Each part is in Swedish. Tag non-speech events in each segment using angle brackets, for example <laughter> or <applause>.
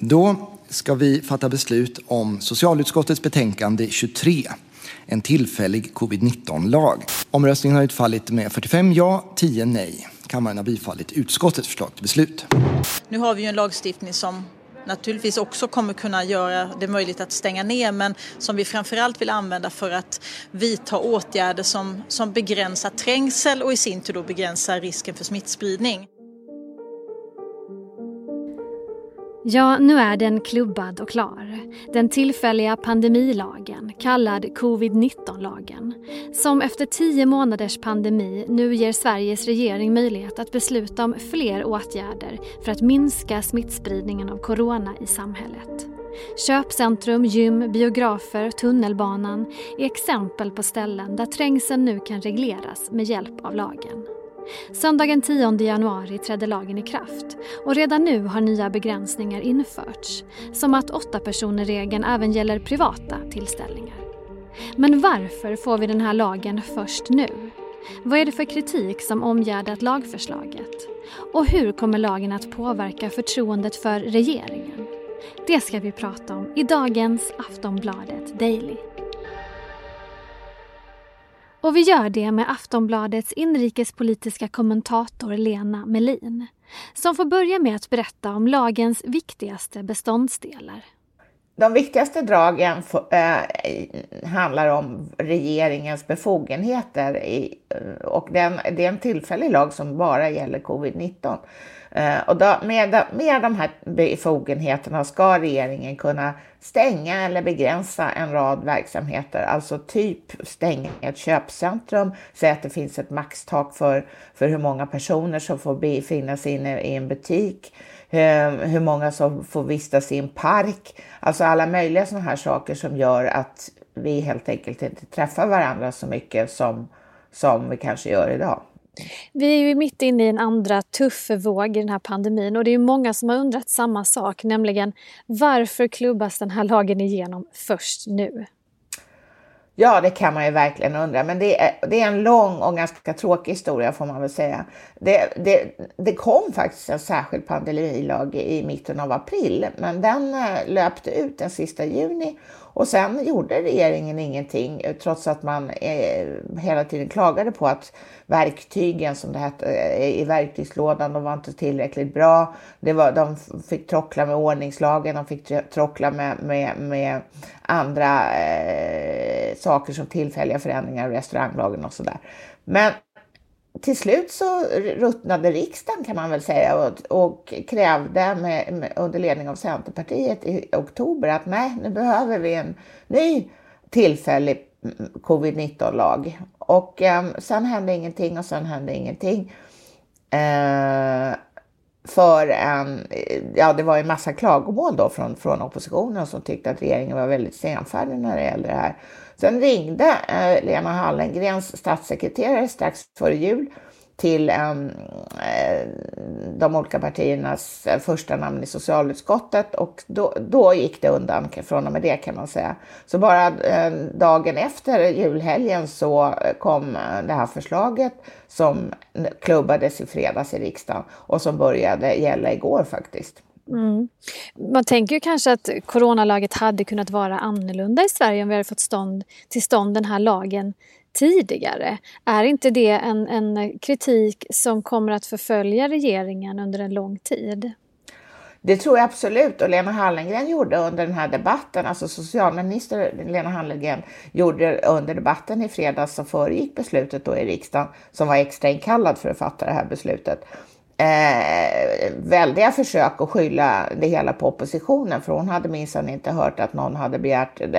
Då ska vi fatta beslut om socialutskottets betänkande 23, en tillfällig covid-19-lag. Omröstningen har utfallit med 45 ja, 10 nej. Kammaren har bifallit utskottets förslag till beslut. Nu har vi ju en lagstiftning som naturligtvis också kommer kunna göra det möjligt att stänga ner men som vi framförallt vill använda för att vidta åtgärder som, som begränsar trängsel och i sin tur då begränsar risken för smittspridning. Ja, nu är den klubbad och klar. Den tillfälliga pandemilagen, kallad covid-19-lagen, som efter tio månaders pandemi nu ger Sveriges regering möjlighet att besluta om fler åtgärder för att minska smittspridningen av corona i samhället. Köpcentrum, gym, biografer, tunnelbanan är exempel på ställen där trängseln nu kan regleras med hjälp av lagen. Söndagen 10 januari trädde lagen i kraft och redan nu har nya begränsningar införts. Som att åtta personer-regeln även gäller privata tillställningar. Men varför får vi den här lagen först nu? Vad är det för kritik som omgärdat lagförslaget? Och hur kommer lagen att påverka förtroendet för regeringen? Det ska vi prata om i dagens Aftonbladet Daily. Och vi gör det med Aftonbladets inrikespolitiska kommentator Lena Melin som får börja med att berätta om lagens viktigaste beståndsdelar. De viktigaste dragen eh, handlar om regeringens befogenheter i, eh, och den, det är en tillfällig lag som bara gäller covid-19. Eh, och då, med, med de här befogenheterna ska regeringen kunna stänga eller begränsa en rad verksamheter, alltså typ stänga ett köpcentrum, säga att det finns ett maxtak för, för hur många personer som får befinna sig inne i en butik, eh, hur många som får vistas i en park, alltså alla möjliga sådana här saker som gör att vi helt enkelt inte träffar varandra så mycket som, som vi kanske gör idag. Vi är ju mitt inne i en andra tuff våg i den här pandemin och det är många som har undrat samma sak, nämligen varför klubbas den här lagen igenom först nu? Ja, det kan man ju verkligen undra, men det är, det är en lång och ganska tråkig historia får man väl säga. Det, det, det kom faktiskt en särskild pandemilag i mitten av april, men den eh, löpte ut den sista juni och sen gjorde regeringen ingenting eh, trots att man eh, hela tiden klagade på att verktygen som det hette eh, i verktygslådan, de var inte tillräckligt bra. Det var, de fick trockla med ordningslagen, de fick trockla med, med, med andra eh, Eh, saker som tillfälliga förändringar i restauranglagen och sådär. Men till slut så ruttnade riksdagen kan man väl säga och, och krävde med, med, under ledning av Centerpartiet i oktober att nej, nu behöver vi en ny tillfällig mm, covid-19-lag. Och eh, sen hände ingenting och sen hände ingenting. Eh, för en, eh, ja det var ju massa klagomål då från, från oppositionen som tyckte att regeringen var väldigt senfärdig när det gällde det här. Sen ringde eh, Lena Hallengrens statssekreterare strax före jul till um, de olika partiernas eh, första namn i socialutskottet och då, då gick det undan från och med det kan man säga. Så bara eh, dagen efter julhelgen så kom det här förslaget som klubbades i fredags i riksdagen och som började gälla igår faktiskt. Mm. Man tänker ju kanske att coronalaget hade kunnat vara annorlunda i Sverige om vi hade fått stånd, till stånd den här lagen tidigare. Är inte det en, en kritik som kommer att förfölja regeringen under en lång tid? Det tror jag absolut och Lena Hallengren gjorde under den här debatten, alltså socialminister Lena Hallengren gjorde under debatten i fredags som föregick beslutet då i riksdagen som var extra inkallad för att fatta det här beslutet eh, väldiga försök att skylla det hela på oppositionen för hon hade minsann inte hört att någon hade begärt en,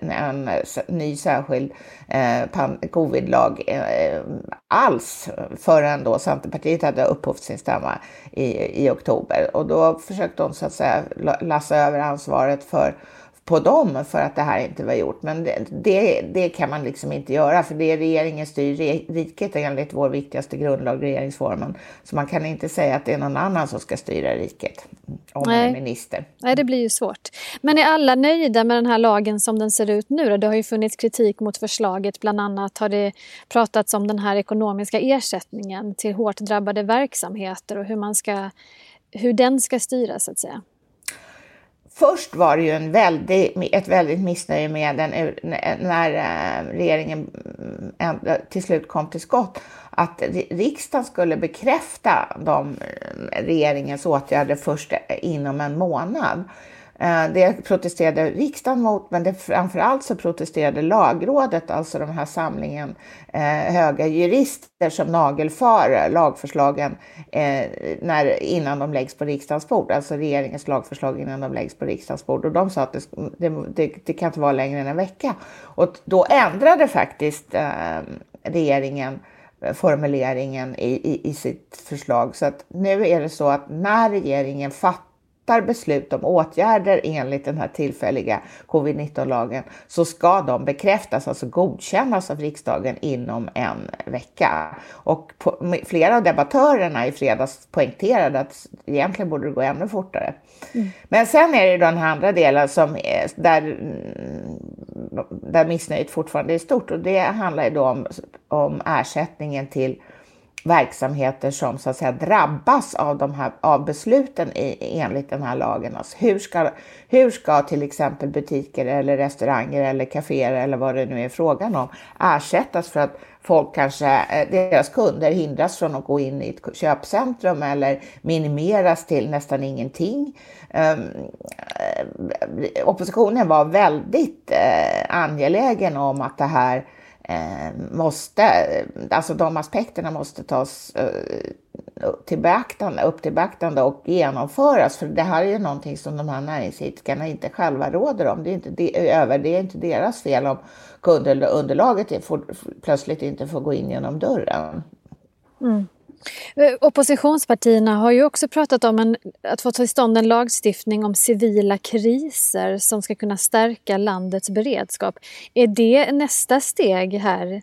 en, en ny särskild eh, covidlag eh, alls förrän då Centerpartiet hade upphovt sin stämma i, i oktober. Och då försökte hon så att säga lassa över ansvaret för på dem för att det här inte var gjort. Men det, det, det, kan man liksom inte göra för det är regeringen styr riket enligt vår viktigaste grundlag, regeringsformen. Så man kan inte säga att det är någon annan som ska styra riket om man är minister. Nej, det blir ju svårt. Men är alla nöjda med den här lagen som den ser ut nu? Det har ju funnits kritik mot förslaget. Bland annat har det pratats om den här ekonomiska ersättningen till hårt drabbade verksamheter och hur, man ska, hur den ska styras så att säga. Först var det ju en väldig, ett väldigt missnöje med den när eh, regeringen eh, till slut kom till skott att riksdagen skulle bekräfta de, eh, regeringens åtgärder först inom en månad. Eh, det protesterade riksdagen mot, men det, framförallt så protesterade lagrådet, alltså den här samlingen eh, höga jurister som nagelfar lagförslagen eh, när, innan de läggs på riksdagens bord, alltså regeringens lagförslag innan de läggs på riksdagens bord. Och de sa att det, det, det kan inte vara längre än en vecka. Och då ändrade faktiskt eh, regeringen eh, formuleringen i, i, i sitt förslag. Så att nu är det så att när regeringen fattar fattar beslut om åtgärder enligt den här tillfälliga covid-19-lagen så ska de bekräftas, alltså godkännas av riksdagen inom en vecka. Och på, flera av debattörerna i fredags poängterade att egentligen borde det gå ännu fortare. Mm. Men sen är det den här andra delen som är, där, där missnöjet fortfarande är stort och det handlar ju då om, om ersättningen till verksamheter som så att säga drabbas av, de här, av besluten i, enligt den här lagen. Alltså hur, ska, hur ska till exempel butiker eller restauranger eller kaféer eller vad det nu är frågan om ersättas för att folk kanske, eh, deras kunder hindras från att gå in i ett köpcentrum eller minimeras till nästan ingenting. Ehm, eh, oppositionen var väldigt eh, angelägen om att det här Eh, måste, eh, alltså de aspekterna måste tas eh, till beaktande, upp till beaktande och genomföras. För det här är ju någonting som de här näringsidkarna inte själva råder om. Det är inte, de, över, det är inte deras fel om kundunderlaget får, plötsligt inte får gå in genom dörren. Mm. Eh, oppositionspartierna har ju också pratat om en, att få till stånd en lagstiftning om civila kriser som ska kunna stärka landets beredskap. Är det nästa steg här?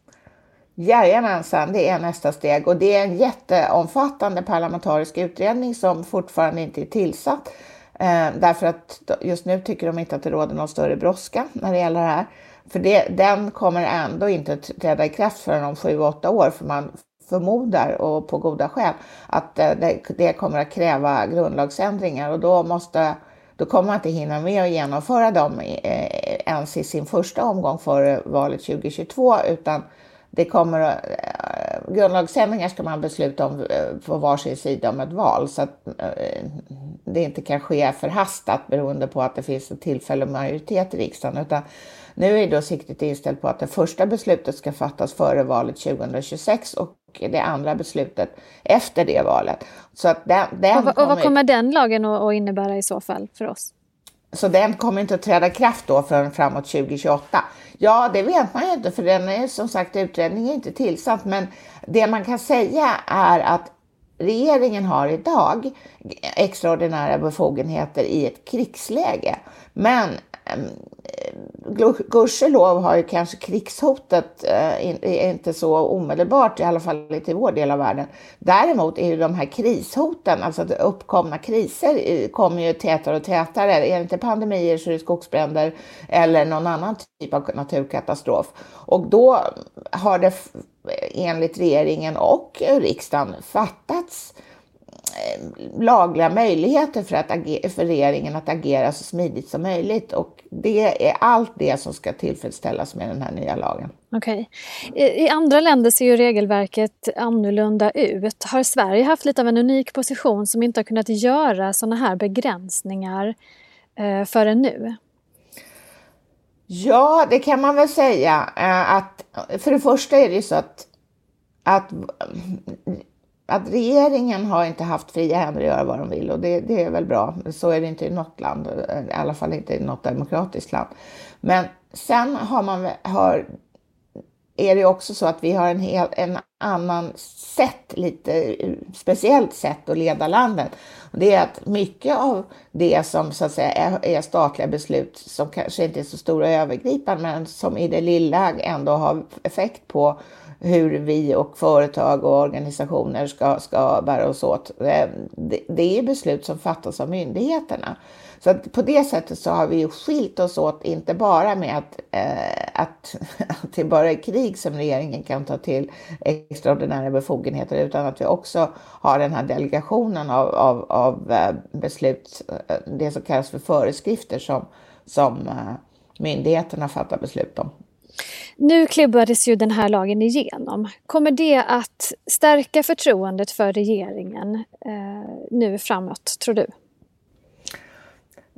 Jajamensan, det är nästa steg och det är en jätteomfattande parlamentarisk utredning som fortfarande inte är tillsatt. Eh, därför att just nu tycker de inte att det råder någon större brådska när det gäller det här. För det, den kommer ändå inte träda i kraft förrän om sju, åtta år, för man förmodar och på goda skäl att eh, det, kommer att kräva grundlagsändringar. Och då måste då kommer man inte hinna med att genomföra dem eh, ens i sin första omgång före valet 2022 utan det kommer att, eh, grundlagsändringar ska man besluta om på varsin sida om ett val. Så att det inte kan ske förhastat beroende på att det finns en tillfällig majoritet i riksdagen utan nu är då siktet inställt på att det första beslutet ska fattas före valet 2026 och det andra beslutet efter det valet. Så att den, den och, vad, kommer... och vad kommer den lagen att innebära i så fall för oss? Så den kommer inte att träda kraft då förrän framåt 2028. Ja, det vet man ju inte för den är som sagt utredningen är inte tillsatt. Men det man kan säga är att regeringen har idag extraordinära befogenheter i ett krigsläge. Men Ehm, gudskelov har ju kanske krigshotet eh, inte så omedelbart, i alla fall inte i vår del av världen. Däremot är ju de här krishoten, alltså uppkomna kriser, kommer ju tätare och tätare. Är det inte pandemier så är det skogsbränder eller någon annan typ av naturkatastrof. Och då har det enligt regeringen och riksdagen fattats Eh, lagliga möjligheter för, att agera, för regeringen att agera så smidigt som möjligt. Och det är allt det som ska tillfredsställas med den här nya lagen. Okej. Okay. I andra länder ser ju regelverket annorlunda ut. Har Sverige haft lite av en unik position som inte har kunnat göra sådana här begränsningar eh, förrän nu? Ja, det kan man väl säga. Eh, att, för det första är det ju så att, att att regeringen har inte haft fria händer att göra vad de vill och det, det, är väl bra. Så är det inte i något land, i alla fall inte i något demokratiskt land. Men sen har man, har, är det också så att vi har en, hel, en annan sätt, lite speciellt sätt att leda landet. Det är att mycket av det som så att säga är, är statliga beslut som kanske inte är så stora och övergripande men som i det lilla ändå har effekt på hur vi och företag och organisationer ska, ska bära oss åt. Ehm, det, det är beslut som fattas av myndigheterna. Så att på det sättet så har vi ju skilt oss åt, inte bara med att, eh, att, <laughs> att det bara är krig som regeringen kan ta till extraordinära befogenheter, utan att vi också har den här delegationen av, av, av eh, beslut, eh, det som kallas för föreskrifter som, som eh, myndigheterna fattar beslut om. Nu klubbades ju den här lagen igenom. Kommer det att stärka förtroendet för regeringen eh, nu framåt, tror du?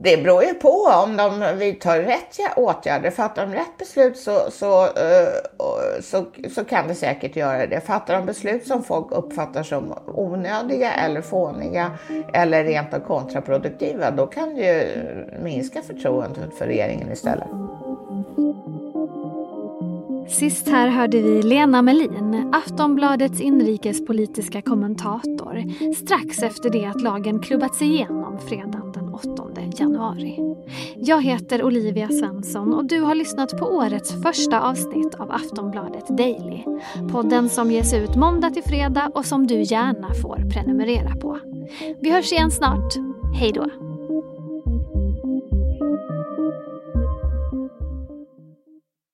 Det beror ju på om de vidtar rätt åtgärder. Fattar de rätt beslut så, så, eh, så, så kan det säkert göra det. Fattar de beslut som folk uppfattar som onödiga eller fåniga eller rent av kontraproduktiva, då kan det ju minska förtroendet för regeringen istället. Sist här hörde vi Lena Melin, Aftonbladets inrikespolitiska kommentator, strax efter det att lagen klubbats igenom fredagen den 8 januari. Jag heter Olivia Svensson och du har lyssnat på årets första avsnitt av Aftonbladet Daily. Podden som ges ut måndag till fredag och som du gärna får prenumerera på. Vi hörs igen snart. Hej då!